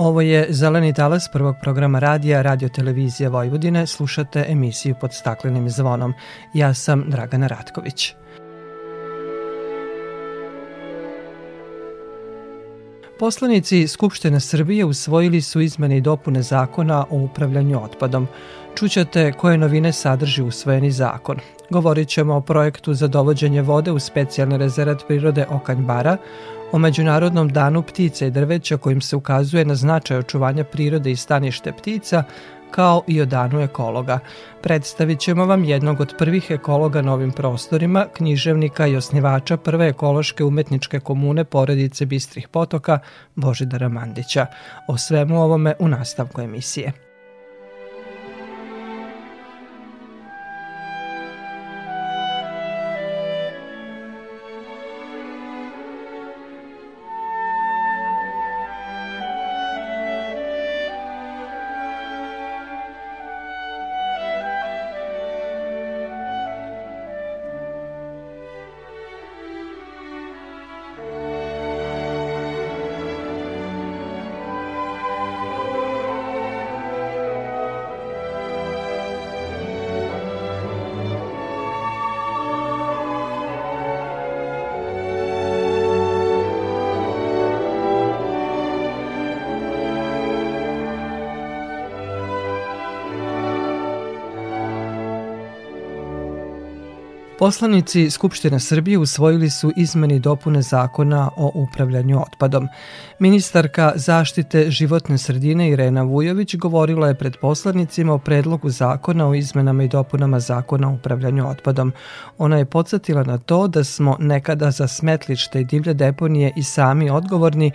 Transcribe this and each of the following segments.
Ovo je Zeleni talas prvog programa radija Radio Televizije Vojvodine. Slušate emisiju pod staklenim zvonom. Ja sam Dragana Ratković. Poslanici Skupštine Srbije usvojili su izmene i dopune zakona o upravljanju otpadom. Čućete koje novine sadrži usvojeni zakon. Govorit ćemo o projektu za dovođenje vode u specijalni rezervat prirode Okanjbara, o Međunarodnom danu ptica i drveća kojim se ukazuje na značaj očuvanja prirode i stanište ptica, kao i o danu ekologa. Predstavit ćemo vam jednog od prvih ekologa na ovim prostorima, književnika i osnivača prve ekološke umetničke komune porodice Bistrih potoka, Božidara Mandića. O svemu ovome u nastavku emisije. Poslanici Skupštine Srbije usvojili su izmeni dopune zakona o upravljanju otpadom. Ministarka zaštite životne sredine Irena Vujović govorila je pred poslanicima o predlogu zakona o izmenama i dopunama zakona o upravljanju otpadom. Ona je podsjetila na to da smo nekada za smetlište i divlje deponije i sami odgovorni,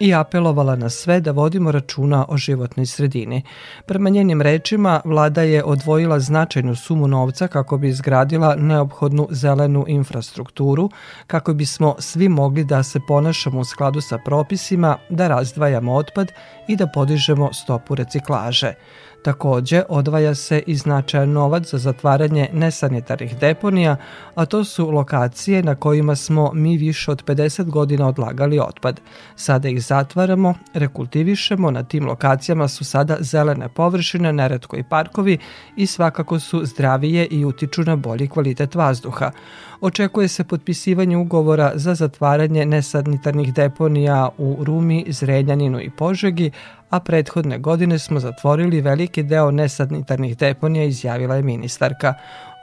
i apelovala na sve da vodimo računa o životnoj sredini. Prema njenim rečima, vlada je odvojila značajnu sumu novca kako bi izgradila neophodnu zelenu infrastrukturu, kako bismo svi mogli da se ponašamo u skladu sa propisima, da razdvajamo otpad i da podižemo stopu reciklaže. Takođe, odvaja se i značajan novac za zatvaranje nesanitarnih deponija, a to su lokacije na kojima smo mi više od 50 godina odlagali otpad. Sada ih zatvaramo, rekultivišemo, na tim lokacijama su sada zelene površine, neretko i parkovi i svakako su zdravije i utiču na bolji kvalitet vazduha. Očekuje se potpisivanje ugovora za zatvaranje nesanitarnih deponija u Rumi, Zrenjaninu i Požegi, a prethodne godine smo zatvorili veliki deo nesanitarnih deponija, izjavila je ministarka.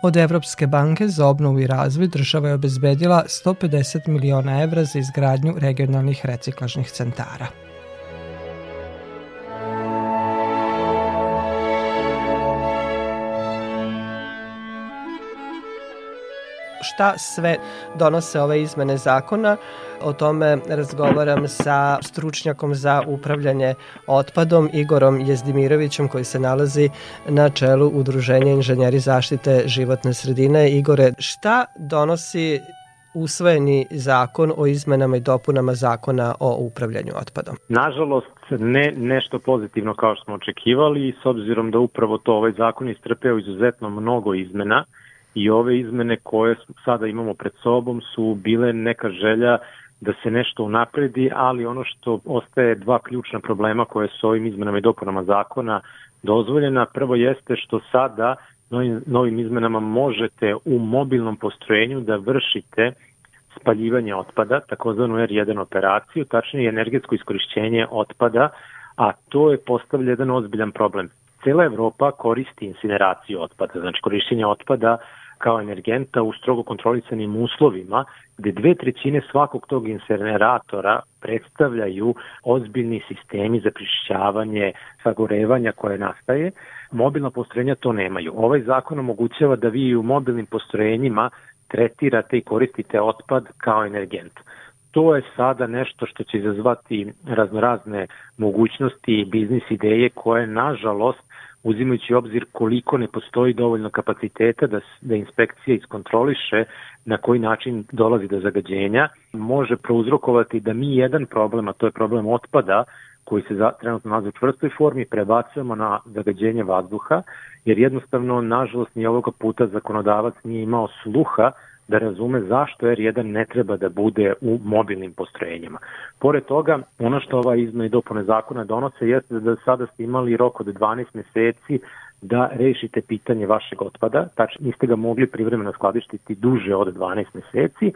Od Evropske banke za obnovu i razvoj država je obezbedila 150 miliona evra za izgradnju regionalnih reciklažnih centara. šta sve donose ove izmene zakona. O tome razgovaram sa stručnjakom za upravljanje otpadom Igorom Jezdimirovićem koji se nalazi na čelu Udruženja inženjeri zaštite životne sredine. Igore, šta donosi usvojeni zakon o izmenama i dopunama zakona o upravljanju otpadom? Nažalost, ne nešto pozitivno kao što smo očekivali s obzirom da upravo to ovaj zakon istrpeo izuzetno mnogo izmena i ove izmene koje sada imamo pred sobom su bile neka želja da se nešto unapredi, ali ono što ostaje dva ključna problema koje su ovim izmenama i dopunama zakona dozvoljena. Prvo jeste što sada novim, novim izmenama možete u mobilnom postrojenju da vršite spaljivanje otpada, takozvanu R1 operaciju, tačnije energetsko iskorišćenje otpada, a to je postavlja jedan ozbiljan problem. Cela Evropa koristi incineraciju otpada, znači korišćenje otpada kao energenta u strogo kontrolisanim uslovima, gde dve trećine svakog tog incineratora predstavljaju ozbiljni sistemi za prišćavanje, sagorevanja koje nastaje. Mobilna postrojenja to nemaju. Ovaj zakon omogućava da vi u mobilnim postrojenjima tretirate i koristite otpad kao energent to je sada nešto što će izazvati raznorazne mogućnosti i biznis ideje koje nažalost uzimajući obzir koliko ne postoji dovoljno kapaciteta da, da inspekcija iskontroliše na koji način dolazi do zagađenja, može prouzrokovati da mi jedan problem, a to je problem otpada, koji se za, trenutno nalazi u čvrstoj formi, prebacujemo na zagađenje vazduha, jer jednostavno, nažalost, ni ovoga puta zakonodavac nije imao sluha da razume zašto R1 ne treba da bude u mobilnim postrojenjima. Pored toga, ono što ova izmena i dopune zakona donose jeste da sada ste imali rok od 12 meseci da rešite pitanje vašeg otpada, tačno niste ga mogli privremeno skladištiti duže od 12 meseci,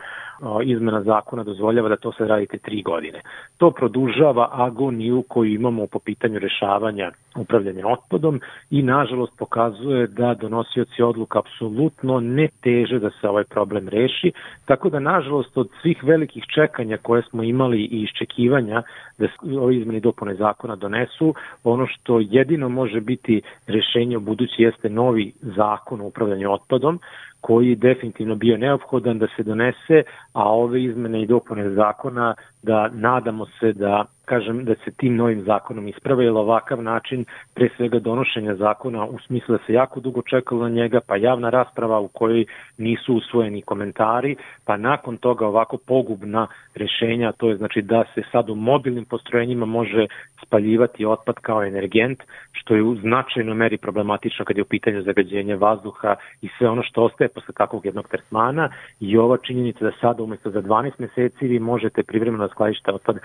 izmena zakona dozvoljava da to se radite 3 godine. To produžava agoniju koju imamo po pitanju rešavanja upravljanja otpadom i nažalost pokazuje da donosioci odluka apsolutno ne teže da se ovaj problem reši, tako da nažalost od svih velikih čekanja koje smo imali i iščekivanja da ove izmene dopune zakona donesu, ono što jedino može biti rešenje u budući jeste novi zakon o upravljanju otpadom koji definitivno bio neophodan da se donese, a ove izmene i dopune zakona da nadamo se da kažem da se tim novim zakonom isprave, jer ovakav način pre svega donošenja zakona u smislu da se jako dugo čekalo na njega, pa javna rasprava u kojoj nisu usvojeni komentari, pa nakon toga ovako pogubna rešenja, to je znači da se sad u mobilnim postrojenjima može spaljivati otpad kao energent, što je u značajnoj meri problematično kad je u pitanju zagađenja vazduha i sve ono što ostaje posle takvog jednog tretmana. I ova činjenica da sada umesto za 12 meseci vi možete privremeno skladište otpad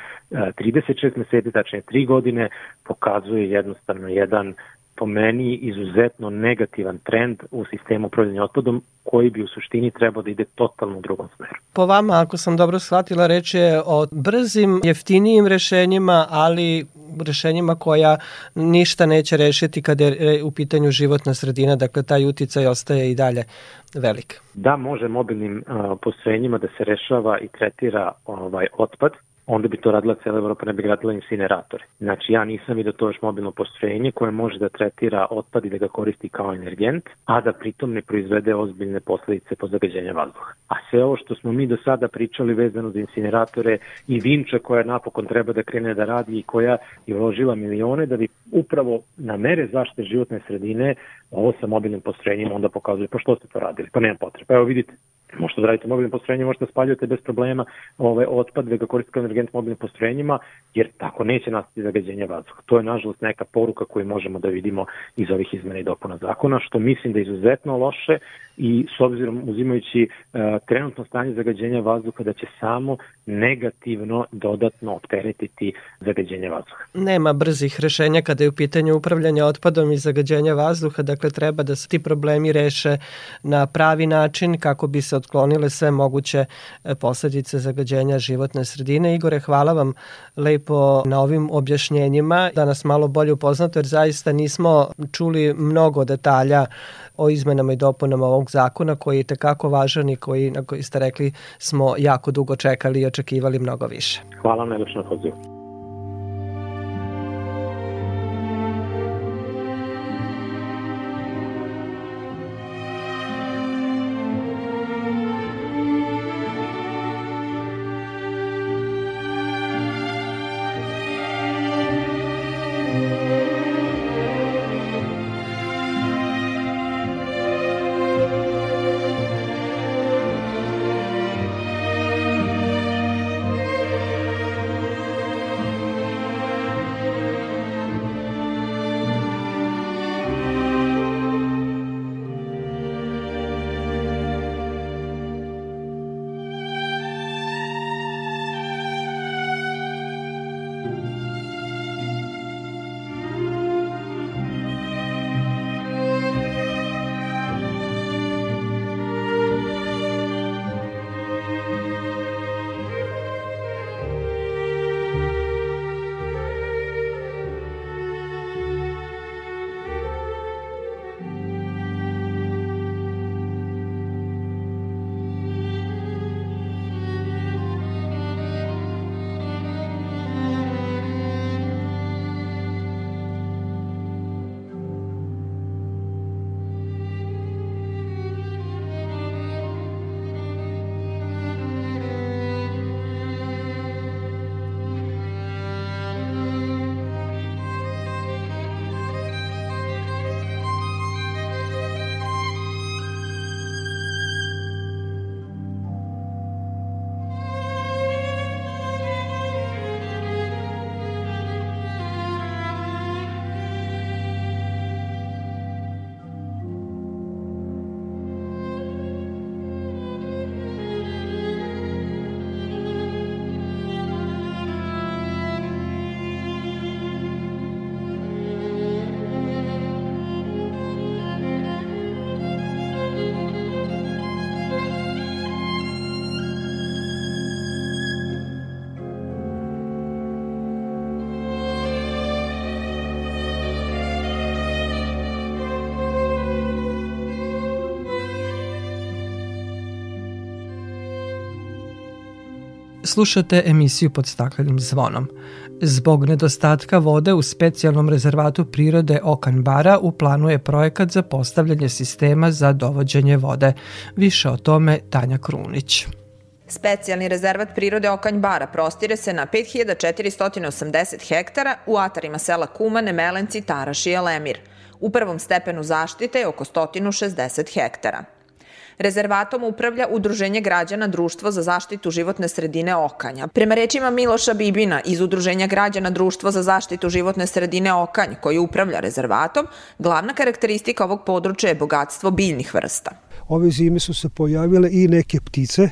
36 e, meseci, tačnije 3 godine, pokazuje jednostavno jedan po meni izuzetno negativan trend u sistemu upravljanja otpadom koji bi u suštini trebao da ide totalno u drugom smeru. Po vama, ako sam dobro shvatila, reč je o brzim, jeftinijim rešenjima, ali rešenjima koja ništa neće rešiti kada je u pitanju životna sredina, dakle taj uticaj ostaje i dalje velik. Da, može mobilnim uh, postrojenjima da se rešava i tretira ovaj otpad, onda bi to radila cela Evropa, ne bi gradila incineratore. Znači ja nisam vidio to još mobilno postrojenje koje može da tretira otpad i da ga koristi kao energent, a da pritom ne proizvede ozbiljne posledice po zagađenju vazduha. A sve ovo što smo mi do sada pričali vezano za incineratore i Vinča koja napokon treba da krene da radi i koja je uložila milione da bi upravo na mere zaštite životne sredine ovo sa mobilnim postrojenjima onda pokazuje pa što ste to radili, pa nema potrebe. Evo vidite, možete da radite mobilnim postrojenjima, možete da spaljujete bez problema ovaj otpad, da ga koristite energent mobilnim postrojenjima, jer tako neće nastati zagađenje vazduha. To je nažalost neka poruka koju možemo da vidimo iz ovih izmena i dopuna zakona, što mislim da je izuzetno loše i s obzirom uzimajući uh, trenutno stanje zagađenja vazduha da će samo negativno dodatno opteretiti zagađenje vazduha. Nema brzih rešenja kada je u pitanju upravljanja otpadom i zagađenja vazduha, dakle treba da se ti problemi reše na pravi način kako bi se otklonile sve moguće e, posledice zagađenja životne sredine. Igore, hvala vam lepo na ovim objašnjenjima, da nas malo bolje upoznato, jer zaista nismo čuli mnogo detalja o izmenama i dopunama ovog zakona koji je tekako važan i koji, na koji ste rekli, smo jako dugo čekali i očekivali mnogo više. Hvala najlepše na pozivu. Slušate emisiju pod staklenim zvonom. Zbog nedostatka vode u specijalnom rezervatu prirode Okan Bara u planu je projekat za postavljanje sistema za dovođenje vode. Više o tome Tanja Krunić. Specijalni rezervat prirode Okanj Bara prostire se na 5480 hektara u atarima sela Kumane, Melenci, Taraš i Alemir. U prvom stepenu zaštite je oko 160 hektara. Rezervatom upravlja Udruženje građana Društvo za zaštitu životne sredine Okanja. Prema rečima Miloša Bibina iz Udruženja građana Društvo za zaštitu životne sredine Okanj, koji upravlja rezervatom, glavna karakteristika ovog područja je bogatstvo biljnih vrsta ove zime su se pojavile i neke ptice, e,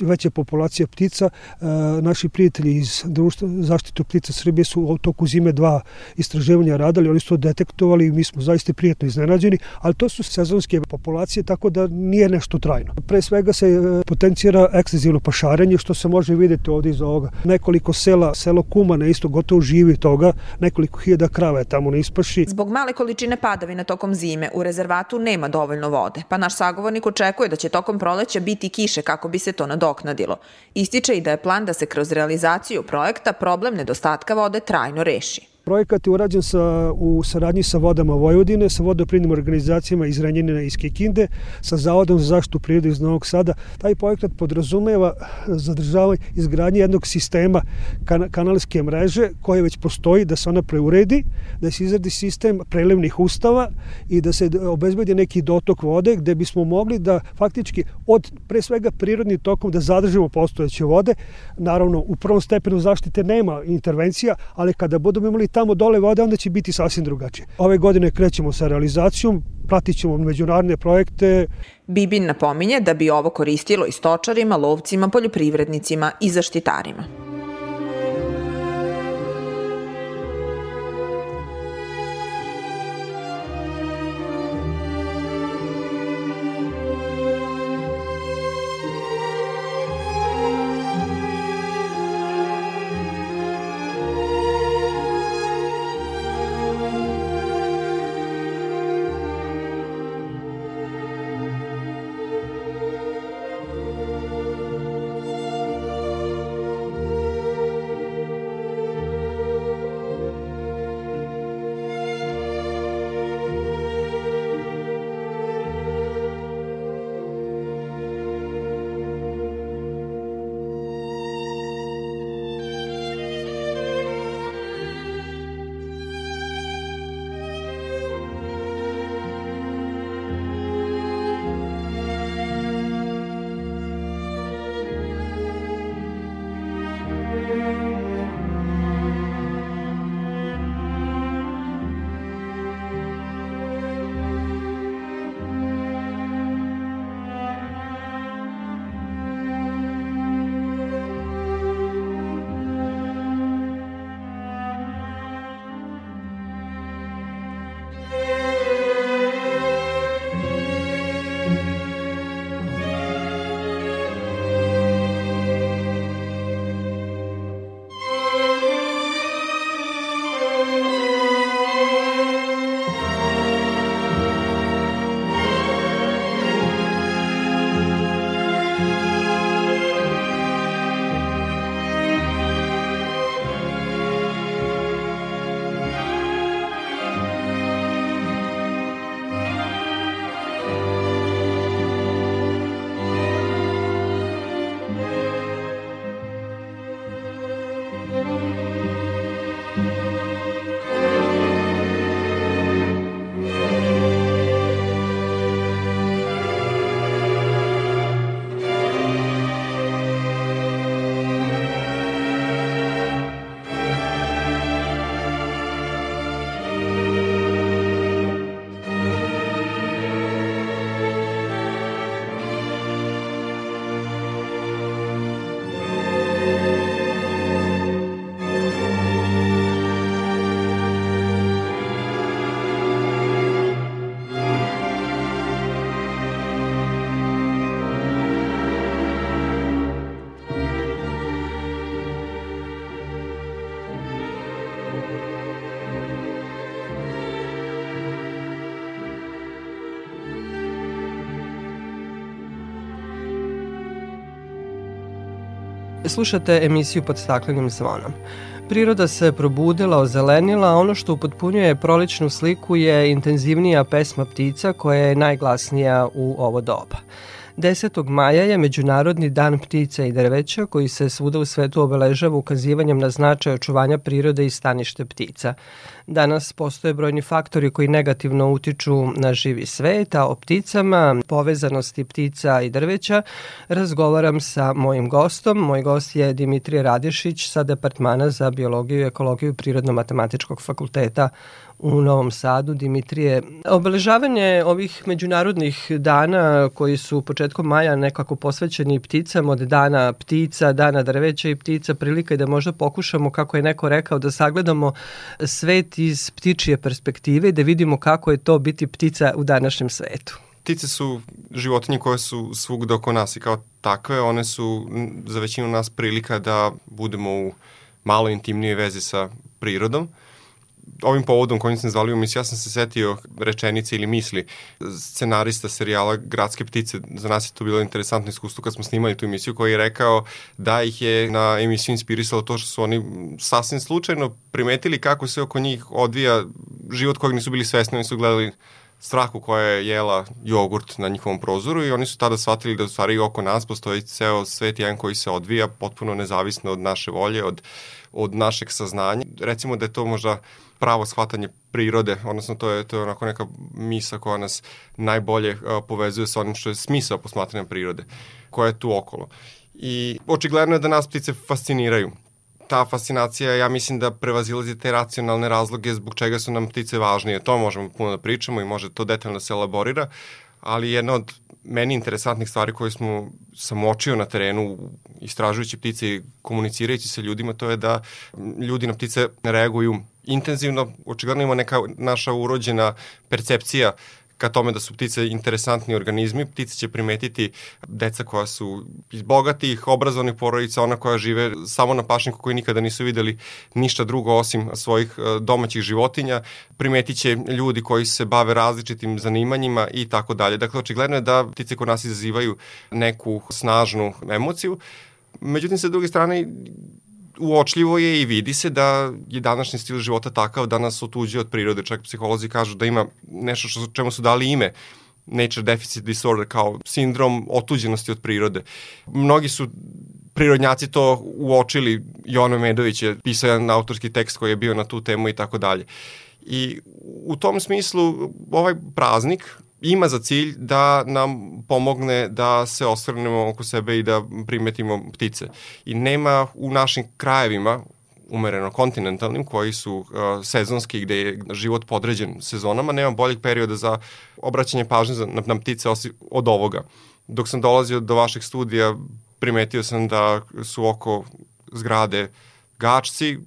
veća populacija ptica. E, naši prijatelji iz Društva zaštitu ptica Srbije su u toku zime dva istraživanja radili, oni su to detektovali i mi smo zaista prijatno iznenađeni, ali to su sezonske populacije, tako da nije nešto trajno. Pre svega se e, potencijera ekstenzivno pašarenje, što se može videti ovde iz ovoga. Nekoliko sela, selo Kumana isto gotovo živi toga, nekoliko hiljada krava je tamo na ispaši. Zbog male količine padavina tokom zime u rezervatu nema dovoljno vode, pa naš sagovornik očekuje da će tokom proleća biti kiše kako bi se to nadoknadilo. Ističe i da je plan da se kroz realizaciju projekta problem nedostatka vode trajno reši. Projekat je urađen sa, u saradnji sa vodama Vojvodine, sa vodoprivnim organizacijama iz Ranjenina iz Kikinde, sa Zavodom za zaštitu prirode iz Novog Sada. Taj projekat podrazumeva zadržavanje izgradnje jednog sistema kan kanalske mreže koja već postoji, da se ona preuredi, da se izradi sistem prelevnih ustava i da se obezbedi neki dotok vode gde bismo mogli da faktički od pre svega prirodnim tokom da zadržimo postojeće vode. Naravno, u prvom stepenu zaštite nema intervencija, ali kada budemo imali tamo dole vode, onda će biti sasvim drugačije. Ove godine krećemo sa realizacijom, pratit ćemo međunarodne projekte. Bibin napominje da bi ovo koristilo i stočarima, lovcima, poljoprivrednicima i zaštitarima. Slušate emisiju pod staklenim zvonom. Priroda se probudila, ozelenila, a ono što upotpunjuje proličnu sliku je intenzivnija pesma ptica koja je najglasnija u ovo doba. 10. maja je Međunarodni dan ptica i drveća koji se svuda u svetu obeležava ukazivanjem na značaj očuvanja prirode i stanište ptica. Danas postoje brojni faktori koji negativno utiču na živi svet, a o pticama, povezanosti ptica i drveća razgovaram sa mojim gostom. Moj gost je Dimitrije Radišić sa Departmana za biologiju i ekologiju Prirodno-matematičkog fakulteta u Novom Sadu, Dimitrije. Obeležavanje ovih međunarodnih dana koji su početkom maja nekako posvećeni pticama od dana ptica, dana drveća i ptica, prilika je da možda pokušamo, kako je neko rekao, da sagledamo svet iz ptičije perspektive i da vidimo kako je to biti ptica u današnjem svetu. Ptice su životinje koje su svugde oko nas i kao takve, one su za većinu nas prilika da budemo u malo intimnije vezi sa prirodom ovim povodom kojim sam zvalio emisiju, ja sam se setio rečenice ili misli scenarista serijala Gradske ptice. Za nas je to bilo interesantno iskustvo kad smo snimali tu emisiju koji je rekao da ih je na emisiju inspirisalo to što su oni sasvim slučajno primetili kako se oko njih odvija život kojeg nisu bili svesni, oni su gledali strahu koja je jela jogurt na njihovom prozoru i oni su tada shvatili da u stvari oko nas postoji ceo svet jedan koji se odvija potpuno nezavisno od naše volje, od, od našeg saznanja. Recimo da je to možda pravo shvatanje prirode, odnosno to je, to je onako neka misa koja nas najbolje uh, povezuje sa onim što je smisao posmatranja prirode, koja je tu okolo. I očigledno je da nas ptice fasciniraju ta fascinacija, ja mislim da prevazilazi te racionalne razloge zbog čega su nam ptice važnije. To možemo puno da pričamo i može to detaljno da se elaborira, ali jedna od meni interesantnih stvari koje smo sam očio na terenu istražujući ptice i komunicirajući sa ljudima, to je da ljudi na ptice reaguju intenzivno, očigledno ima neka naša urođena percepcija ka tome da su ptice interesantni organizmi, ptice će primetiti deca koja su iz bogatih, obrazovnih porodica, ona koja žive samo na pašniku koji nikada nisu videli ništa drugo osim svojih e, domaćih životinja, primetit će ljudi koji se bave različitim zanimanjima i tako dalje. Dakle, očigledno je da ptice kod nas izazivaju neku snažnu emociju, Međutim, sa druge strane, uočljivo je i vidi se da je današnji stil života takav da nas otuđe od prirode. Čak psiholozi kažu da ima nešto što, čemu su dali ime nature deficit disorder kao sindrom otuđenosti od prirode. Mnogi su prirodnjaci to uočili, Jono Medović je pisao jedan autorski tekst koji je bio na tu temu i tako dalje. I u tom smislu ovaj praznik ima za cilj da nam pomogne da se osvrnemo oko sebe i da primetimo ptice. I nema u našim krajevima, umereno kontinentalnim, koji su uh, sezonski, gde je život podređen sezonama, nema boljeg perioda za obraćanje pažnje na, na ptice osi, od ovoga. Dok sam dolazio do vaših studija, primetio sam da su oko zgrade gačci,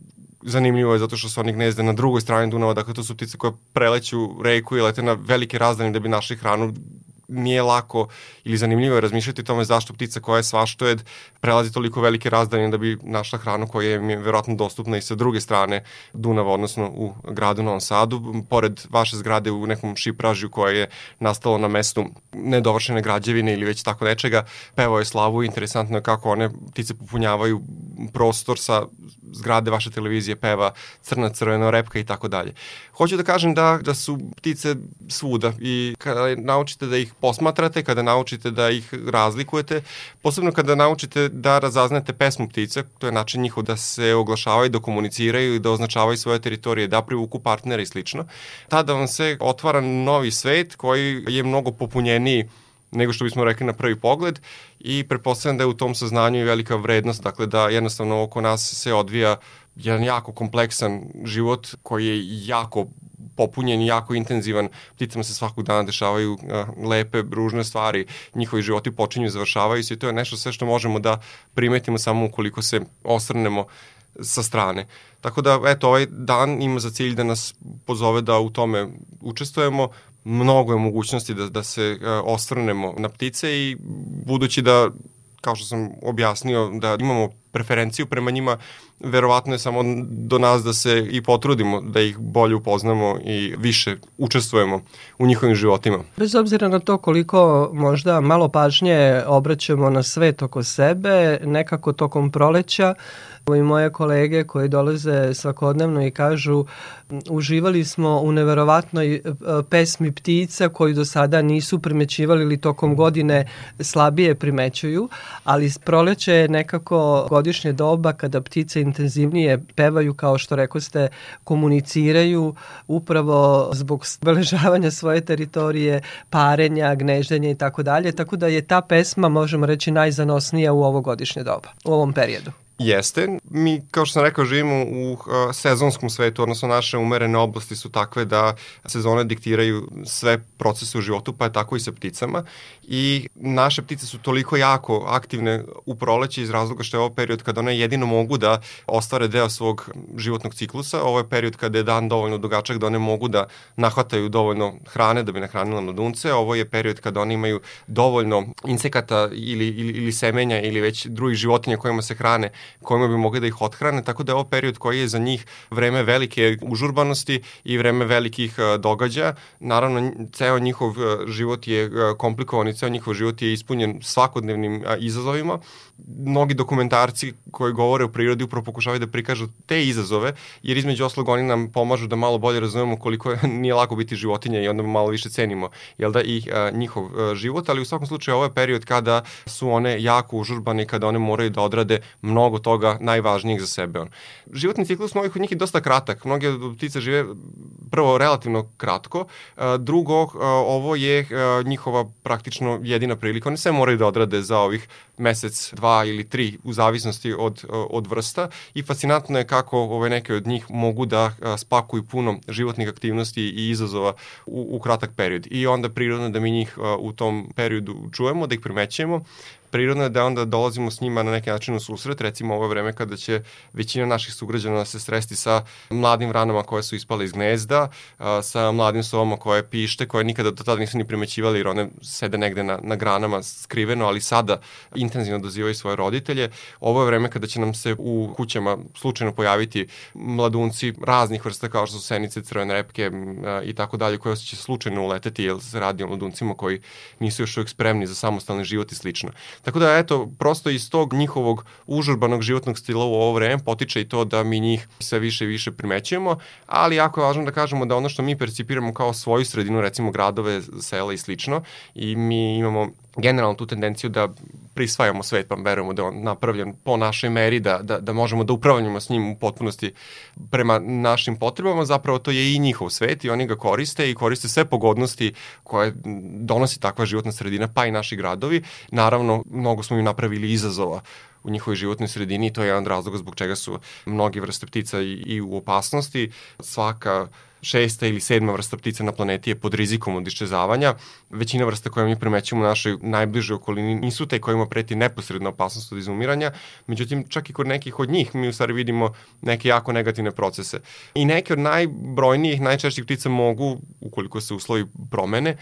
zanimljivo je zato što su oni gnezde na drugoj strani Dunava, dakle to su ptice koje preleću reku i lete na velike razdanje da bi našli hranu. Nije lako ili zanimljivo je razmišljati o tome zašto ptica koja je svaštojed prelazi toliko velike razdanje da bi našla hranu koja je verovatno dostupna i sa druge strane Dunava, odnosno u gradu Novom Sadu, pored vaše zgrade u nekom šipražju koja je nastalo na mestu nedovršene građevine ili već tako nečega, pevao je slavu i interesantno je kako one ptice popunjavaju prostor sa zgrade vaše televizije peva crna, crvena, repka i tako dalje. Hoću da kažem da, da su ptice svuda i kada naučite da ih posmatrate, kada naučite da ih razlikujete, posebno kada naučite da razaznate pesmu ptica, to je način njihov da se oglašavaju, da komuniciraju i da označavaju svoje teritorije, da privuku partnera i slično, tada vam se otvara novi svet koji je mnogo popunjeniji nego što bismo rekli na prvi pogled i pretpostavljam da je u tom saznanju i velika vrednost, dakle da jednostavno oko nas se odvija jedan jako kompleksan život koji je jako popunjen i jako intenzivan. Pticama se svakog dana dešavaju uh, lepe, ružne stvari, njihovi životi počinju i završavaju se i to je nešto sve što možemo da primetimo samo ukoliko se osrnemo sa strane. Tako da, eto, ovaj dan ima za cilj da nas pozove da u tome učestvujemo, mnogo je mogućnosti da, da se uh, osvrnemo na ptice i budući da kao što sam objasnio, da imamo preferenciju prema njima, verovatno je samo do nas da se i potrudimo da ih bolje upoznamo i više učestvujemo u njihovim životima. Bez obzira na to koliko možda malo pažnje obraćamo na svet oko sebe, nekako tokom proleća i moje kolege koji dolaze svakodnevno i kažu uživali smo u neverovatnoj e, pesmi ptica koji do sada nisu primećivali ili tokom godine slabije primećuju, ali proleće je nekako godišnje doba kada ptice intenzivnije pevaju kao što rekoste komuniciraju upravo zbog obeležavanja svoje teritorije, parenja, gneždenja i tako dalje, tako da je ta pesma možemo reći najzanosnija u ovo godišnje doba, u ovom periodu. Jeste. Mi, kao što sam rekao, živimo u uh, sezonskom svetu, odnosno naše umerene oblasti su takve da sezone diktiraju sve procese u životu, pa je tako i sa pticama. I naše ptice su toliko jako aktivne u proleće iz razloga što je ovo period kada one jedino mogu da ostvare deo svog životnog ciklusa. Ovo je period kada je dan dovoljno dugačak da one mogu da nahvataju dovoljno hrane da bi nahranila mladunce. Ovo je period kada one imaju dovoljno insekata ili, ili, ili semenja ili već drugih životinja kojima se hrane kojima bi mogli da ih othrane, tako da je ovo period koji je za njih vreme velike užurbanosti i vreme velikih e, događaja. Naravno, ceo njihov e, život je e, komplikovan i ceo njihov život je ispunjen svakodnevnim izazovima. Mnogi dokumentarci koji govore o prirodi upravo pokušavaju da prikažu te izazove, jer između oslog oni nam pomažu da malo bolje razumemo koliko je, nije lako biti životinja i onda malo više cenimo jel da, i a, njihov a, život, ali u svakom slučaju ovo je period kada su one jako užurbane i kada one moraju da odrade mnogo toga najvažnijeg za sebe. On. Životni ciklus mnogih od njih je dosta kratak. Mnoge ptice žive prvo relativno kratko, drugo ovo je njihova praktično jedina prilika. One sve moraju da odrade za ovih mesec, dva ili tri u zavisnosti od, od vrsta i fascinantno je kako ove neke od njih mogu da spakuju puno životnih aktivnosti i izazova u, u kratak period. I onda prirodno da mi njih u tom periodu čujemo, da ih primećujemo, prirodno je da onda dolazimo s njima na neki način u susret, recimo ovo vreme kada će većina naših sugrađana se sresti sa mladim vranama koje su ispale iz gnezda, sa mladim sovama koje pište, koje nikada do tada nisu ni primećivali jer one sede negde na, na granama skriveno, ali sada intenzivno dozivaju svoje roditelje. Ovo je vreme kada će nam se u kućama slučajno pojaviti mladunci raznih vrsta kao što su senice, crvene repke i tako dalje, koje će slučajno uleteti jer se radi o mladuncima koji nisu još uvijek spremni za samostalni život i slično. Tako da, eto, prosto iz tog njihovog užurbanog životnog stila u ovo vreme potiče i to da mi njih sve više i više primećujemo, ali jako je važno da kažemo da ono što mi percipiramo kao svoju sredinu, recimo gradove, sela i slično, i mi imamo generalno tu tendenciju da prisvajamo svet, pa verujemo da on napravljen po našoj meri, da, da, da možemo da upravljamo s njim u potpunosti prema našim potrebama, zapravo to je i njihov svet i oni ga koriste i koriste sve pogodnosti koje donosi takva životna sredina, pa i naši gradovi. Naravno, mnogo smo im napravili izazova u njihovoj životnoj sredini i to je jedan od razloga zbog čega su mnogi vrste ptica i, i u opasnosti. Svaka šesta ili sedma vrsta ptica na planeti je pod rizikom od iščezavanja. Većina vrsta koje mi primećujemo u našoj najbližoj okolini nisu te kojima preti neposredna opasnost od izumiranja, međutim čak i kod nekih od njih mi u stvari vidimo neke jako negativne procese. I neke od najbrojnijih, najčešćih ptica mogu, ukoliko se uslovi promene,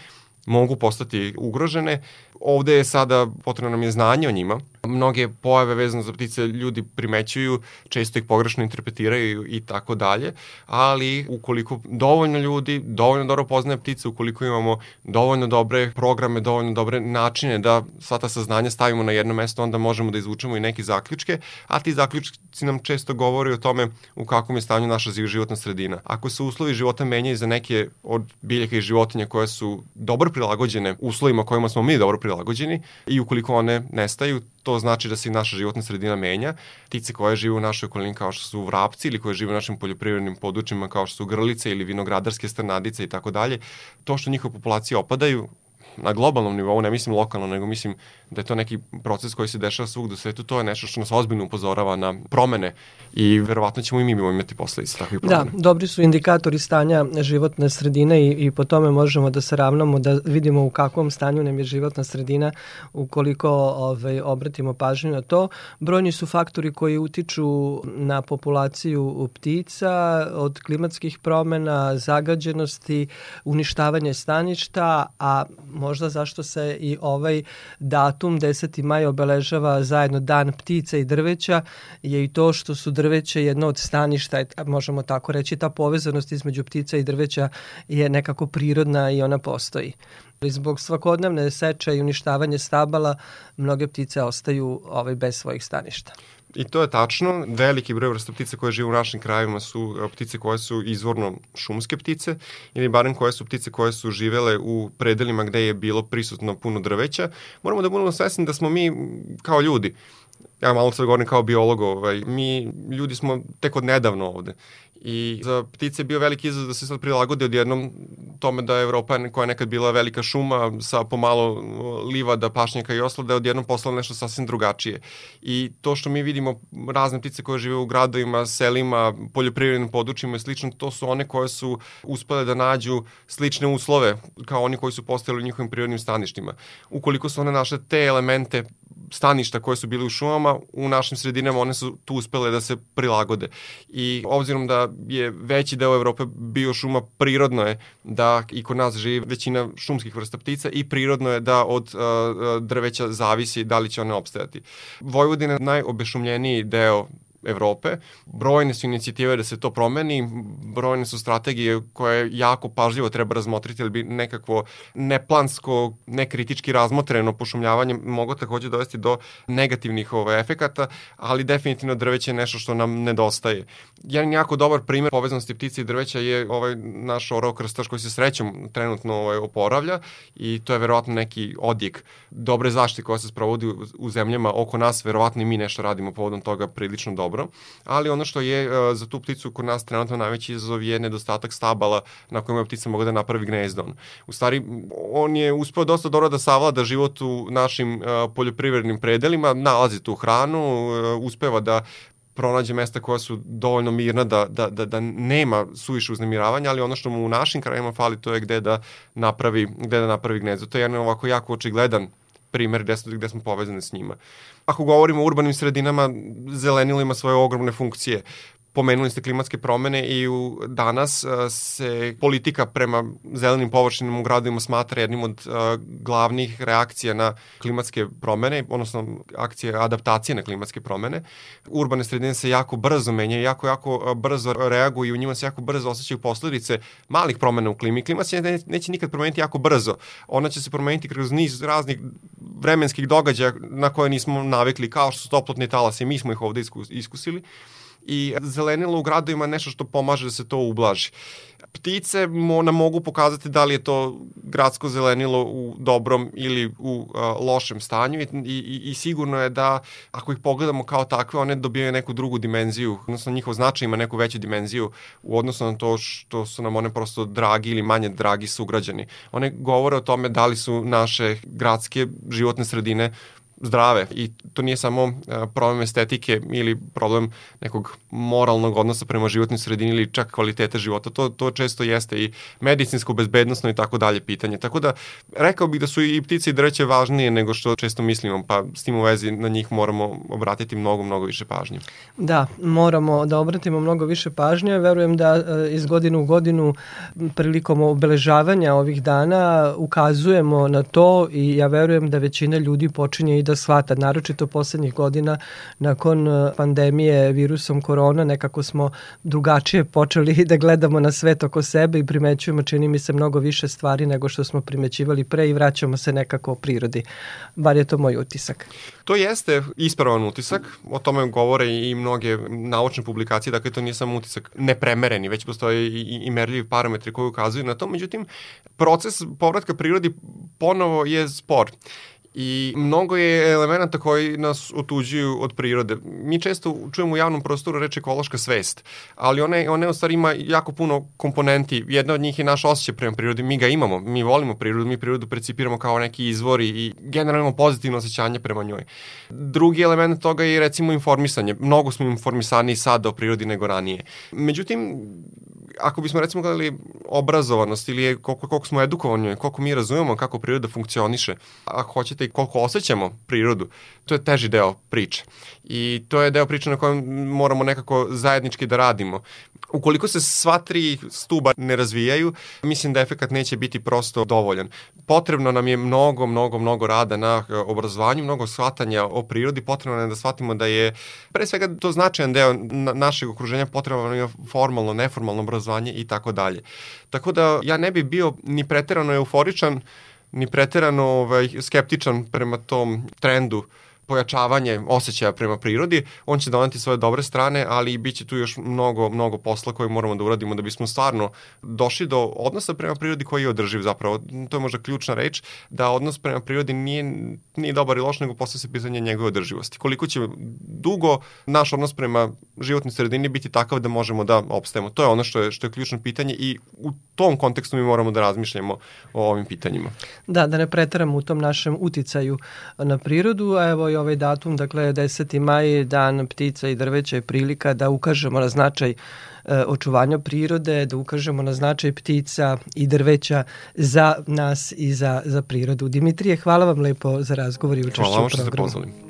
mogu postati ugrožene. Ovde je sada potrebno nam je znanje o njima. Mnoge pojave vezane za ptice ljudi primećuju, često ih pogrešno interpretiraju i tako dalje, ali ukoliko dovoljno ljudi, dovoljno dobro poznaje ptice, ukoliko imamo dovoljno dobre programe, dovoljno dobre načine da sva ta saznanja stavimo na jedno mesto, onda možemo da izvučemo i neke zaključke, a ti zaključci nam često govori o tome u kakvom je stanju naša životna sredina. Ako se uslovi života menjaju za neke od biljaka i životinja koje su dobro prilagođene uslovima kojima smo mi dobro prilagođeni i ukoliko one nestaju, to znači da se i naša životna sredina menja. Ptice koje žive u našoj okolini kao što su vrapci ili koje žive u našim poljoprivrednim područjima kao što su grlice ili vinogradarske strnadice i tako dalje, to što njihove populacije opadaju na globalnom nivou, ne mislim lokalno, nego mislim da je to neki proces koji se dešava svugde u svetu, to je nešto što nas ozbiljno upozorava na promene i verovatno ćemo i mi imati posledice takvih promena. Da, dobri su indikatori stanja životne sredine i, i po tome možemo da se ravnamo, da vidimo u kakvom stanju nam je životna sredina ukoliko ovaj, obratimo pažnju na to. Brojni su faktori koji utiču na populaciju ptica od klimatskih promena, zagađenosti, uništavanje staništa, a možda zašto se i ovaj datum 10. maj obeležava zajedno dan ptica i drveća je i to što su drveće jedno od staništa, možemo tako reći, ta povezanost između ptica i drveća je nekako prirodna i ona postoji. Zbog svakodnevne seče i uništavanja stabala mnoge ptice ostaju ovaj, bez svojih staništa. I to je tačno. Veliki broj vrsta ptica koje žive u našim krajevima su e, ptice koje su izvorno šumske ptice ili barem koje su ptice koje su živele u predelima gde je bilo prisutno puno drveća. Moramo da budemo svesni da smo mi kao ljudi ja malo sad govorim kao biolog, ovaj, mi ljudi smo tek od nedavno ovde I za ptice je bio veliki izazov da se sad prilagode odjednom tome da je Evropa koja je nekad bila velika šuma sa pomalo livada, pašnjaka i oslo, da je odjednom postala nešto sasvim drugačije. I to što mi vidimo razne ptice koje žive u gradovima, selima, poljoprivrednim područjima i slično, to su one koje su uspele da nađu slične uslove kao oni koji su postojali u njihovim prirodnim staništima. Ukoliko su one našle te elemente staništa koje su bili u šumama, u našim sredinama one su tu uspele da se prilagode. I obzirom da je veći deo Evrope bio šuma, prirodno je da i kod nas živi većina šumskih vrsta ptica i prirodno je da od uh, drveća zavisi da li će one opstajati. Vojvodina je najobešumljeniji deo Evrope. Brojne su inicijative da se to promeni, brojne su strategije koje jako pažljivo treba razmotriti, ali bi nekakvo neplansko, nekritički razmotreno pošumljavanje moglo takođe dovesti do negativnih ove, efekata, ali definitivno drveće je nešto što nam nedostaje. Jedan jako dobar primer povezanosti ptice i drveća je ovaj naš orao krstaš koji se srećom trenutno ovaj, oporavlja i to je verovatno neki odjek dobre zaštite koja se sprovodi u, u zemljama oko nas, verovatno i mi nešto radimo povodom toga prilično dobro dobro, ali ono što je uh, za tu pticu kod nas trenutno najveći izazov je nedostatak stabala na kojima ptica mogu da napravi gnezdo. U stvari, on je uspeo dosta dobro da savlada život u našim uh, poljoprivrednim predelima, nalazi tu hranu, uh, uspeva da pronađe mesta koja su dovoljno mirna da, da, da, da nema suviše uznemiravanja, ali ono što mu u našim krajima fali to je gde da napravi, gde da napravi gnezdo. To je jedan ovako jako očigledan primer gde, gde smo povezani s njima. Ako govorimo o urbanim sredinama, zelenilo ima svoje ogromne funkcije pomenuli ste klimatske promene i u, danas uh, se politika prema zelenim površinama u gradovima smatra jednim od uh, glavnih reakcija na klimatske promene, odnosno akcije adaptacije na klimatske promene. Urbane sredine se jako brzo menjaju, jako, jako uh, brzo reaguju i u njima se jako brzo osjećaju posledice malih promena u klimi. Klima se ne, neće nikad promeniti jako brzo. Ona će se promeniti kroz niz raznih vremenskih događaja na koje nismo navikli, kao što su toplotni talasi, mi smo ih ovde iskusili i zelenilo u gradovima nešto što pomaže da se to ublaži. Ptice mo, nam mogu pokazati da li je to gradsko zelenilo u dobrom ili u a, lošem stanju i, i, i sigurno je da ako ih pogledamo kao takve, one dobijaju neku drugu dimenziju, odnosno njihov značaj ima neku veću dimenziju u odnosu na to što su nam one prosto dragi ili manje dragi sugrađani. One govore o tome da li su naše gradske životne sredine zdrave i to nije samo e, problem estetike ili problem nekog moralnog odnosa prema životnoj sredini ili čak kvalitete života, to, to često jeste i medicinsko, bezbednostno i tako dalje pitanje. Tako da rekao bih da su i ptice i drveće važnije nego što često mislimo, pa s tim u vezi na njih moramo obratiti mnogo, mnogo više pažnje. Da, moramo da obratimo mnogo više pažnje. Verujem da e, iz godinu u godinu prilikom obeležavanja ovih dana ukazujemo na to i ja verujem da većina ljudi počinje i da da shvata, naročito poslednjih godina nakon uh, pandemije virusom korona, nekako smo drugačije počeli da gledamo na svet oko sebe i primećujemo, čini mi se, mnogo više stvari nego što smo primećivali pre i vraćamo se nekako prirodi. Bar je to moj utisak. To jeste ispravan utisak, o tome govore i mnoge naučne publikacije, dakle to nije samo utisak nepremereni, već postoje i, i merljivi parametri koji ukazuju na to, međutim, proces povratka prirodi ponovo je spor I mnogo je elemenata koji nas otuđuju od prirode. Mi često čujemo u javnom prostoru reč ekološka svest, ali one, one u stvari ima jako puno komponenti. Jedna od njih je naš osjećaj prema prirodi. Mi ga imamo, mi volimo prirodu, mi prirodu precipiramo kao neki izvori i generalno pozitivno osjećanje prema njoj. Drugi element toga je recimo informisanje. Mnogo smo informisani sada o prirodi nego ranije. Međutim, ako bismo recimo gledali obrazovanost ili je koliko, koliko smo edukovani, koliko mi razumemo kako priroda funkcioniše, ako hoćete i koliko osjećamo prirodu, to je teži deo priče. I to je deo priče na kojem moramo nekako zajednički da radimo. Ukoliko se sva tri stuba ne razvijaju, mislim da efekat neće biti prosto dovoljan. Potrebno nam je mnogo, mnogo, mnogo rada na e, obrazovanju, mnogo shvatanja o prirodi, potrebno nam je da shvatimo da je pre svega to značajan deo našeg okruženja, potrebno nam je formalno, neformalno obrazovanje i tako dalje. Tako da ja ne bi bio ni preterano euforičan, ni preterano ovaj, skeptičan prema tom trendu pojačavanje osjećaja prema prirodi, on će doneti svoje dobre strane, ali bit će tu još mnogo, mnogo posla koje moramo da uradimo da bismo stvarno došli do odnosa prema prirodi koji je održiv zapravo. To je možda ključna reč, da odnos prema prirodi nije, nije dobar i loš, nego posle se pitanje njegove održivosti. Koliko će dugo naš odnos prema životnoj sredini biti takav da možemo da opstajemo. To je ono što je, što je ključno pitanje i u tom kontekstu mi moramo da razmišljamo o ovim pitanjima. Da, da ne pretaramo u tom našem uticaju na prirodu, a evo i ovaj datum, dakle 10. maj, dan ptica i drveća je prilika da ukažemo na značaj e, očuvanja prirode, da ukažemo na značaj ptica i drveća za nas i za, za prirodu. Dimitrije, hvala vam lepo za razgovor i učešću u programu. Hvala vam što ste pozvali.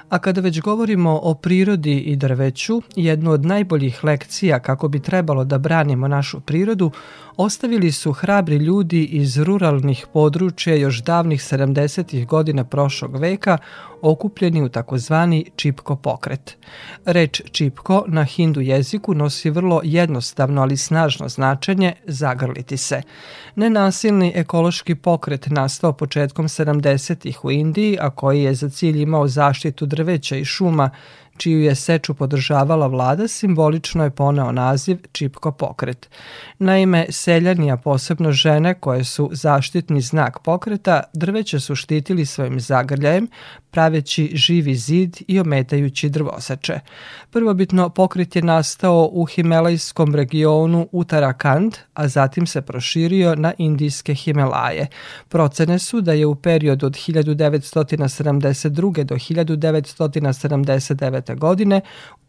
A kada već govorimo o prirodi i drveću, jednu od najboljih lekcija kako bi trebalo da branimo našu prirodu, ostavili su hrabri ljudi iz ruralnih područja još davnih 70. godina prošlog veka, okupljeni u takozvani čipko pokret. Reč čipko na hindu jeziku nosi vrlo jednostavno, ali snažno značenje zagrliti se. Nenasilni ekološki pokret nastao početkom 70. u Indiji, a koji je za cilj imao zaštitu drveća i šuma, čiju je seču podržavala vlada, simbolično je poneo naziv Čipko pokret. Naime, seljani, a posebno žene koje su zaštitni znak pokreta, drveće su štitili svojim zagrljajem, praveći živi zid i ometajući drvosače. Prvobitno pokret je nastao u Himelajskom regionu Uttarakhand, a zatim se proširio na indijske Himelaje. Procene su da je u periodu od 1972. do 1979 godine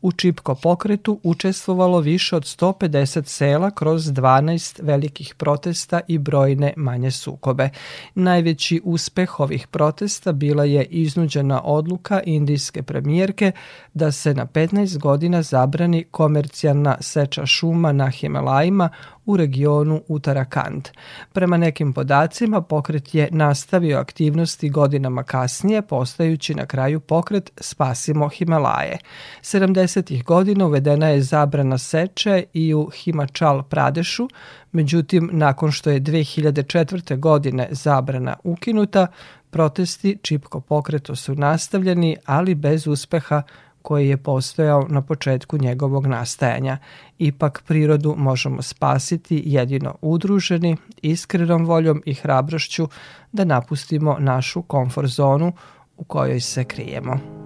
u Čipko pokretu učestvovalo više od 150 sela kroz 12 velikih protesta i brojne manje sukobe. Najveći uspeh ovih protesta bila je iznuđena odluka indijske premijerke da se na 15 godina zabrani komercijalna seča šuma na Himalajima u regionu Uttarakhand. Prema nekim podacima, pokret je nastavio aktivnosti godinama kasnije, postajući na kraju pokret Spasimo Himalaje. 70. godina uvedena je zabrana seče i u Himachal Pradešu, međutim, nakon što je 2004. godine zabrana ukinuta, protesti Čipko pokreto su nastavljeni, ali bez uspeha koji je postojao na početku njegovog nastajanja. Ipak prirodu možemo spasiti jedino udruženi, iskrenom voljom i hrabrošću da napustimo našu komfort zonu u kojoj se krijemo.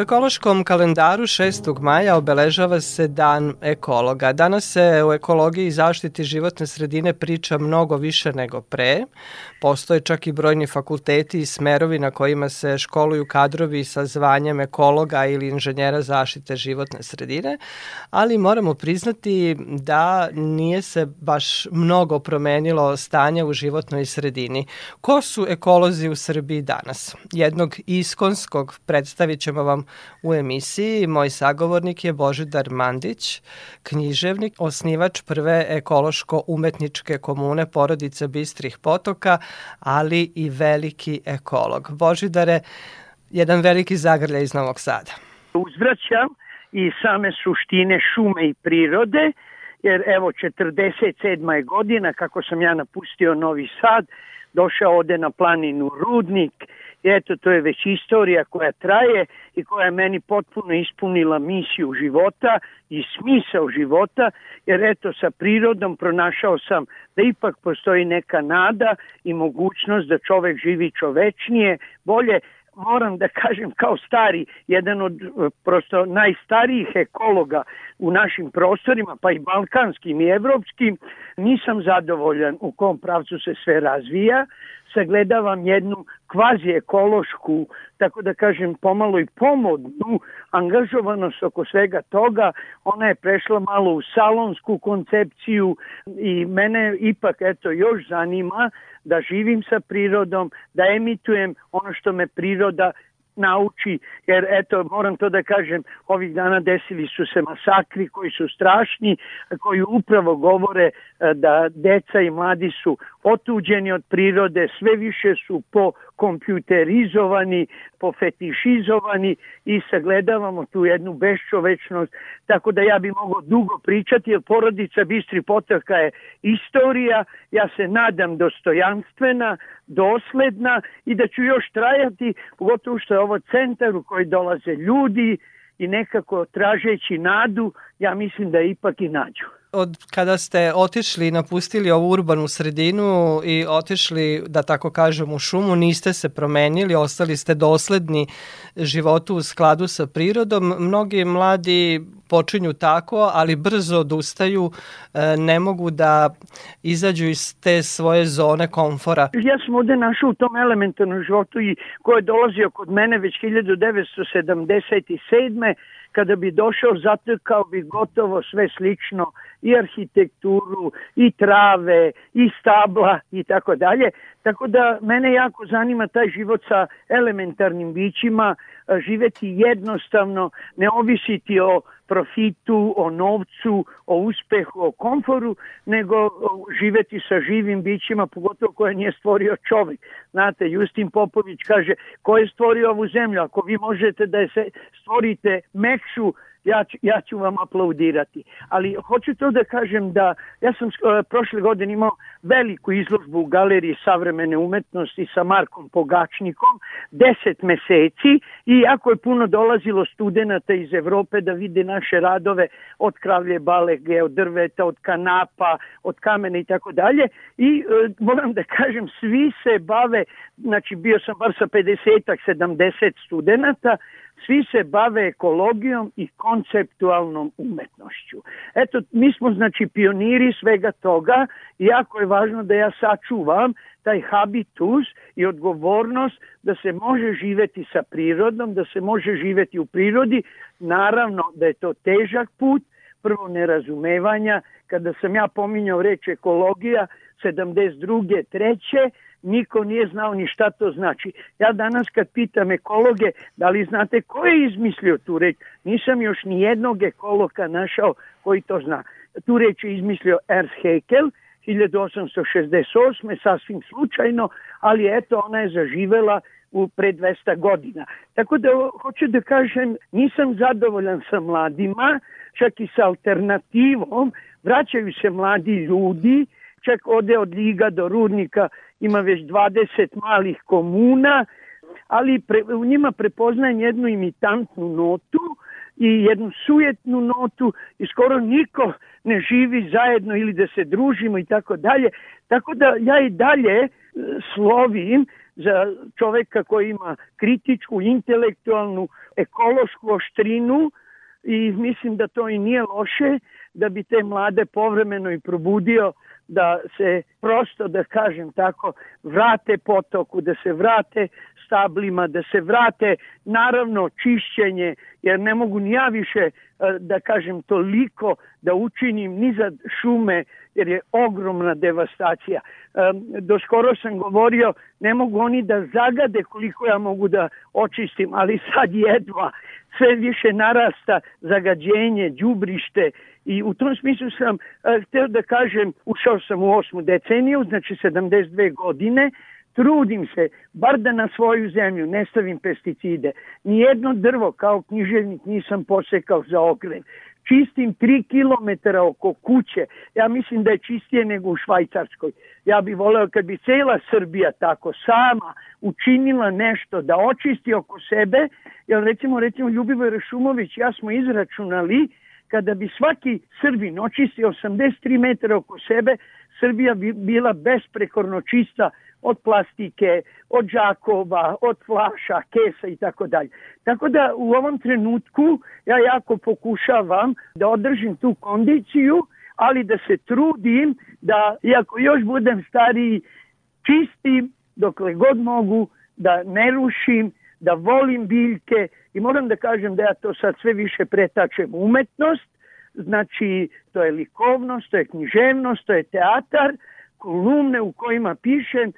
Ekološkom kalendaru 6. maja obeležava se Dan ekologa. Danas se u ekologiji i zaštiti životne sredine priča mnogo više nego pre. Postoje čak i brojni fakulteti i smerovi na kojima se školuju kadrovi sa zvanjem ekologa ili inženjera zaštite životne sredine, ali moramo priznati da nije se baš mnogo promenilo stanje u životnoj sredini. Ko su ekolozi u Srbiji danas? Jednog iskonskog predstavit ćemo vam u emisiji. Moj sagovornik je Božidar Mandić, književnik, osnivač prve ekološko-umetničke komune porodice Bistrih potoka, ali i veliki ekolog. Božidare, jedan veliki zagrlja iz Novog Sada. Uzvraćam i same suštine šume i prirode, jer evo 47. je godina kako sam ja napustio Novi Sad, došao ode na planinu Rudnik, eto, to je već istorija koja traje i koja je meni potpuno ispunila misiju života i smisao života, jer eto, sa prirodom pronašao sam da ipak postoji neka nada i mogućnost da čovek živi čovečnije, bolje, moram da kažem kao stari, jedan od prosto najstarijih ekologa u našim prostorima, pa i balkanskim i evropskim, nisam zadovoljan u kom pravcu se sve razvija, sagledavam jednu kvazi ekološku, tako da kažem pomalo i pomodnu angažovanost oko svega toga. Ona je prešla malo u salonsku koncepciju i mene ipak eto još zanima da živim sa prirodom, da emitujem ono što me priroda nauči, jer eto, moram to da kažem, ovih dana desili su se masakri koji su strašni, koji upravo govore e, da deca i mladi su otuđeni od prirode, sve više su po kompjuterizovani, po fetišizovani i sagledavamo tu jednu beščovečnost, tako da ja bi mogao dugo pričati, jer porodica Bistri Potrka je istorija, ja se nadam dostojanstvena, dosledna i da ću još trajati, pogotovo što je ovo centar u koji dolaze ljudi i nekako tražeći nadu, ja mislim da ipak i nađu od kada ste otišli i napustili ovu urbanu sredinu i otišli, da tako kažem, u šumu, niste se promenili, ostali ste dosledni životu u skladu sa prirodom. Mnogi mladi počinju tako, ali brzo odustaju, e, ne mogu da izađu iz te svoje zone komfora. Ja sam ovde našao u tom elementarnom životu i ko je dolazio kod mene već 1977 kada bi došao zatrkao bi gotovo sve slično i arhitekturu i trave i stabla i tako dalje. Tako da mene jako zanima taj život sa elementarnim bićima živeti jednostavno ne ovisiti o profitu, o novcu, o uspehu, o komforu, nego živeti sa živim bićima, pogotovo koje nije stvorio čovjek. Znate, Justin Popović kaže, ko je stvorio ovu zemlju? Ako vi možete da je se stvorite mekšu, ja, ću, ja ću vam aplaudirati. Ali hoću to da kažem da ja sam uh, prošle godine imao veliku izložbu u galeriji savremene umetnosti sa Markom Pogačnikom, deset meseci i jako je puno dolazilo studenta iz Evrope da vide naše radove od kravlje balege, od drveta, od kanapa, od kamena i tako dalje i uh, moram da kažem svi se bave, znači bio sam bar sa 50-ak, 70 studenta, svi se bave ekologijom i konceptualnom umetnošću. Eto, mi smo znači pioniri svega toga i jako je važno da ja sačuvam taj habitus i odgovornost da se može živeti sa prirodom, da se može živeti u prirodi. Naravno da je to težak put, prvo nerazumevanja, kada sam ja pominjao reč ekologija, 72. treće, niko nije znao ni šta to znači. Ja danas kad pitam ekologe, da li znate ko je izmislio tu reč, nisam još ni jednog ekologa našao koji to zna. Tu reč je izmislio Ernst Haeckel, 1868. sasvim slučajno, ali eto ona je zaživela u pre 200 godina. Tako da hoću da kažem, nisam zadovoljan sa mladima, čak i sa alternativom, vraćaju se mladi ljudi, čak ode od Liga do Rudnika, ima već 20 malih komuna, ali pre, u njima prepoznajem jednu imitantnu notu i jednu sujetnu notu i skoro niko ne živi zajedno ili da se družimo i tako dalje. Tako da ja i dalje e, slovim za čoveka koji ima kritičku, intelektualnu, ekološku oštrinu i mislim da to i nije loše, da bi te mlade povremeno i probudio da se prosto, da kažem tako, vrate potoku, da se vrate stablima, da se vrate naravno čišćenje, jer ne mogu ni ja više e, da kažem toliko da učinim ni za šume, jer je ogromna devastacija. Do skoro sam govorio, ne mogu oni da zagade koliko ja mogu da očistim, ali sad jedva sve više narasta zagađenje, đubrište i u tom smislu sam uh, hteo da kažem, ušao sam u osmu deceniju, znači 72 godine, trudim se, bar da na svoju zemlju ne stavim pesticide. Nijedno drvo kao književnik nisam posekao za ogrev. Čistim 3 km oko kuće. Ja mislim da je čistije nego u Švajcarskoj. Ja bih voleo kad bi cela Srbija tako sama učinila nešto da očisti oko sebe, jer recimo, recimo Ljubivoj Rašumović, ja smo izračunali kada bi svaki Srbin očistio 83 metra oko sebe, Srbija bi bila besprekorno čista od plastike, od džakova, od flaša, kesa i tako dalje. Tako da u ovom trenutku ja jako pokušavam da održim tu kondiciju, ali da se trudim da, iako još budem stariji, čistim dokle god mogu, da ne rušim, da volim biljke i moram da kažem da ja to sad sve više pretačem umetnost, znači to je likovnost, to je književnost, to je teatar, kolumne u kojima pišem, e,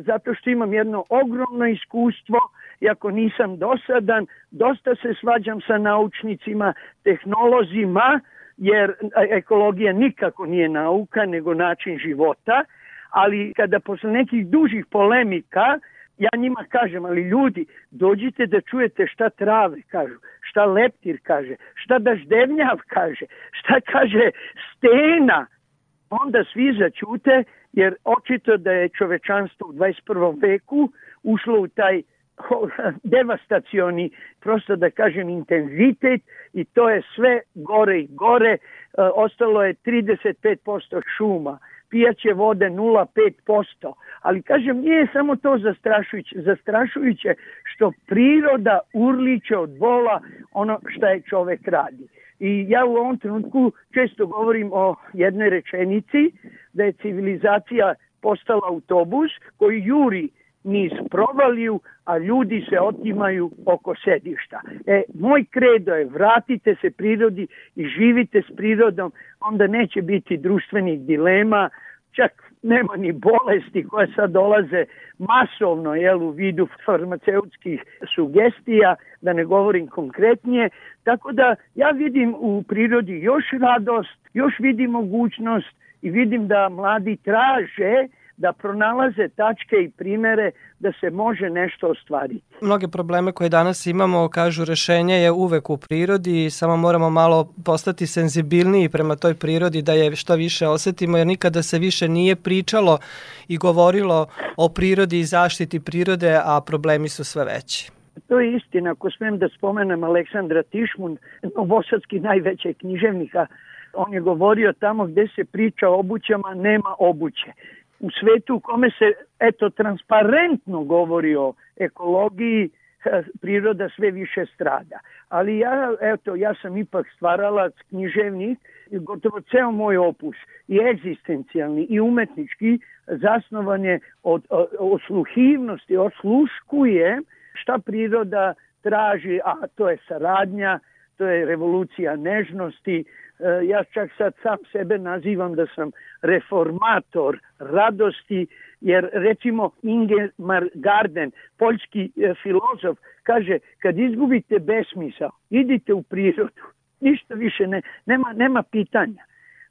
zato što imam jedno ogromno iskustvo, iako nisam dosadan, dosta se svađam sa naučnicima, tehnolozima, jer ekologija nikako nije nauka, nego način života, ali kada posle nekih dužih polemika ja njima kažem, ali ljudi, dođite da čujete šta trave kažu, šta leptir kaže, šta daždevnjav kaže, šta kaže stena, onda svi začute, jer očito da je čovečanstvo u 21. veku ušlo u taj devastacioni, prosto da kažem, intenzitet i to je sve gore i gore. E, ostalo je 35% šuma, pijaće vode 0,5%. Ali kažem, nije samo to zastrašujuće. Zastrašujuće što priroda urliče od bola ono što je čovek radi. I ja u ovom trenutku često govorim o jednoj rečenici da je civilizacija postala autobus koji juri niz provaliju, a ljudi se otimaju oko sedišta. E, moj kredo je vratite se prirodi i živite s prirodom, onda neće biti društvenih dilema, čak nema ni bolesti koje sad dolaze masovno jel, u vidu farmaceutskih sugestija, da ne govorim konkretnije. Tako da ja vidim u prirodi još radost, još vidim mogućnost i vidim da mladi traže da pronalaze tačke i primere da se može nešto ostvariti. Mnoge probleme koje danas imamo, kažu, rešenje je uvek u prirodi i samo moramo malo postati senzibilniji prema toj prirodi da je što više osetimo, jer nikada se više nije pričalo i govorilo o prirodi i zaštiti prirode, a problemi su sve veći. To je istina, ako smem da spomenem Aleksandra Tišmund, novosadski najvećeg književnika, on je govorio tamo gde se priča o obućama, nema obuće u svetu u kome se eto transparentno govori o ekologiji, eh, priroda sve više strada. Ali ja, eto, ja sam ipak stvaralac, književnik, gotovo ceo moj opus, i egzistencijalni, i umetnički, zasnovan je od, osluhivnosti, osluškuje šta priroda traži, a to je saradnja, to je revolucija nežnosti, ja čak sad sam sebe nazivam da sam reformator radosti, jer recimo Ingemar Garden, poljski e, filozof, kaže kad izgubite besmisao, idite u prirodu, ništa više ne, nema, nema pitanja.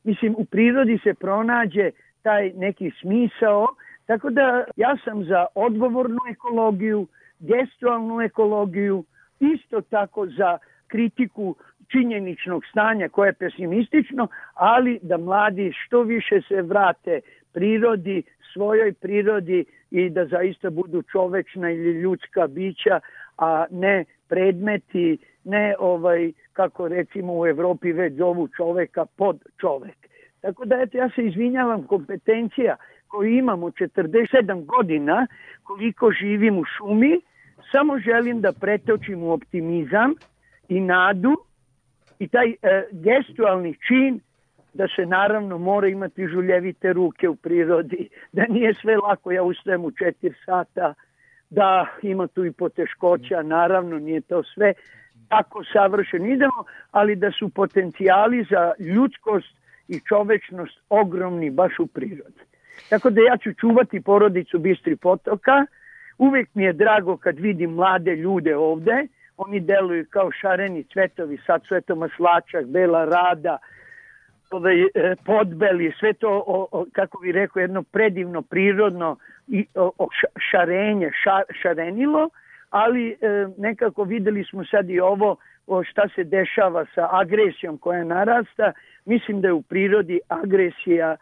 Mislim, u prirodi se pronađe taj neki smisao, tako da ja sam za odgovornu ekologiju, gestualnu ekologiju, isto tako za kritiku činjeničnog stanja koje je pesimistično, ali da mladi što više se vrate prirodi, svojoj prirodi i da zaista budu čovečna ili ljudska bića, a ne predmeti, ne ovaj, kako recimo u Evropi već zovu čoveka pod čovek. Tako da eto ja se izvinjavam kompetencija koju imamo 47 godina koliko živim u šumi, samo želim da pretočim u optimizam i nadu i taj e, gestualni čin da se naravno mora imati žuljevite ruke u prirodi, da nije sve lako, ja ustajem u četiri sata, da ima tu i poteškoća, naravno nije to sve tako savršeno idemo, ali da su potencijali za ljudskost i čovečnost ogromni baš u prirodi. Tako da ja ću čuvati porodicu Bistri potoka, uvek mi je drago kad vidim mlade ljude ovde, oni deluju kao šareni cvetovi, sad su eto maslačak, bela rada, ovaj, podbeli, sve to, o, o, kako bi rekao, jedno predivno, prirodno i, o, o šarenje, ša, šarenilo, ali e, nekako videli smo sad i ovo o šta se dešava sa agresijom koja narasta. Mislim da je u prirodi agresija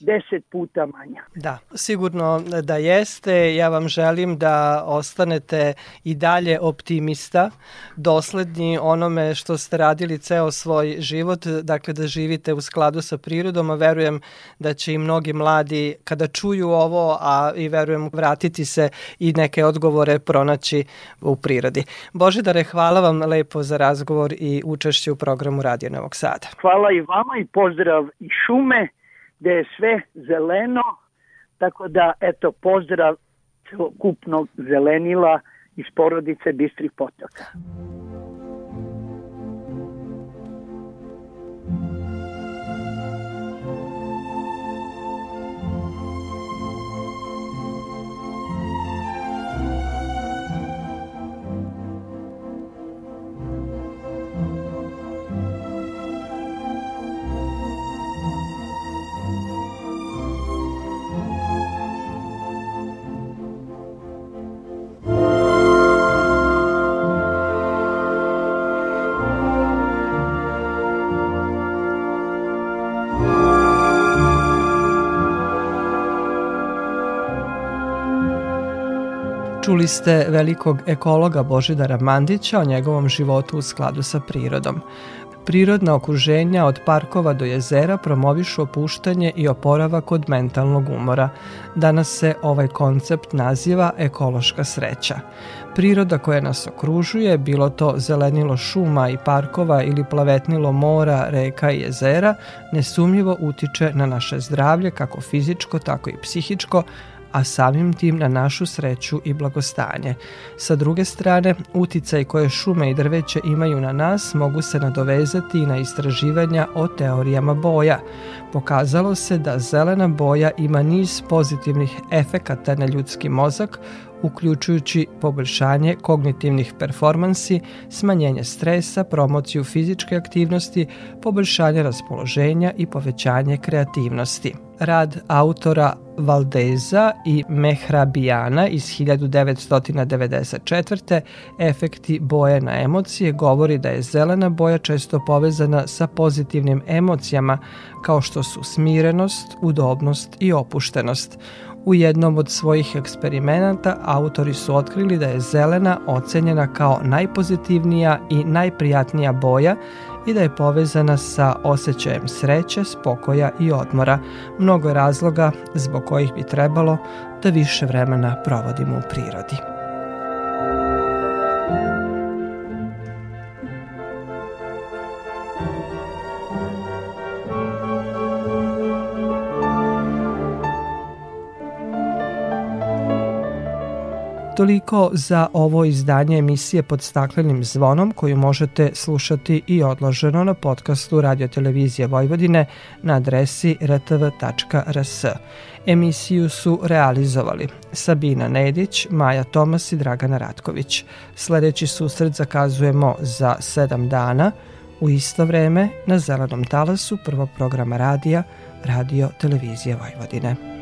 deset puta manja. Da, sigurno da jeste. Ja vam želim da ostanete i dalje optimista, dosledni onome što ste radili ceo svoj život, dakle da živite u skladu sa prirodom, a verujem da će i mnogi mladi kada čuju ovo, a i verujem vratiti se i neke odgovore pronaći u prirodi. Božidare, hvala vam lepo za razgovor i učešće u programu Radio Novog Sada. Hvala i vama i pozdrav i šume gde je sve zeleno, tako da, eto, pozdrav celokupnog zelenila iz porodice Bistrih potoka. Čuli ste velikog ekologa Božidara Mandića o njegovom životu u skladu sa prirodom. Prirodna okruženja od parkova do jezera promovišu opuštanje i oporavak od mentalnog umora. Danas se ovaj koncept naziva ekološka sreća. Priroda koja nas okružuje, bilo to zelenilo šuma i parkova ili plavetnilo mora, reka i jezera, nesumnjivo utiče na naše zdravlje, kako fizičko, tako i psihičko, a samim tim na našu sreću i blagostanje. Sa druge strane, uticaj koje šume i drveće imaju na nas mogu se nadovezati i na istraživanja o teorijama boja. Pokazalo se da zelena boja ima niz pozitivnih efekata na ljudski mozak, uključujući poboljšanje kognitivnih performansi, smanjenje stresa, promociju fizičke aktivnosti, poboljšanje raspoloženja i povećanje kreativnosti. Rad autora Valdeza i Mehrabijana iz 1994. Efekti boje na emocije govori da je zelena boja često povezana sa pozitivnim emocijama kao što su smirenost, udobnost i opuštenost. U jednom od svojih eksperimenata autori su otkrili da je zelena ocenjena kao najpozitivnija i najprijatnija boja i da je povezana sa osjećajem sreće, spokoja i odmora. Mnogo razloga zbog kojih bi trebalo da više vremena provodimo u prirodi. Toliko za ovo izdanje emisije pod staklenim zvonom koju možete slušati i odloženo na podcastu Radio Televizije Vojvodine na adresi rtv.rs. Emisiju su realizovali Sabina Nedić, Maja Tomas i Dragana Ratković. Sledeći susret zakazujemo za sedam dana u isto vreme na zelenom talasu prvog programa radija Radio Televizije Vojvodine.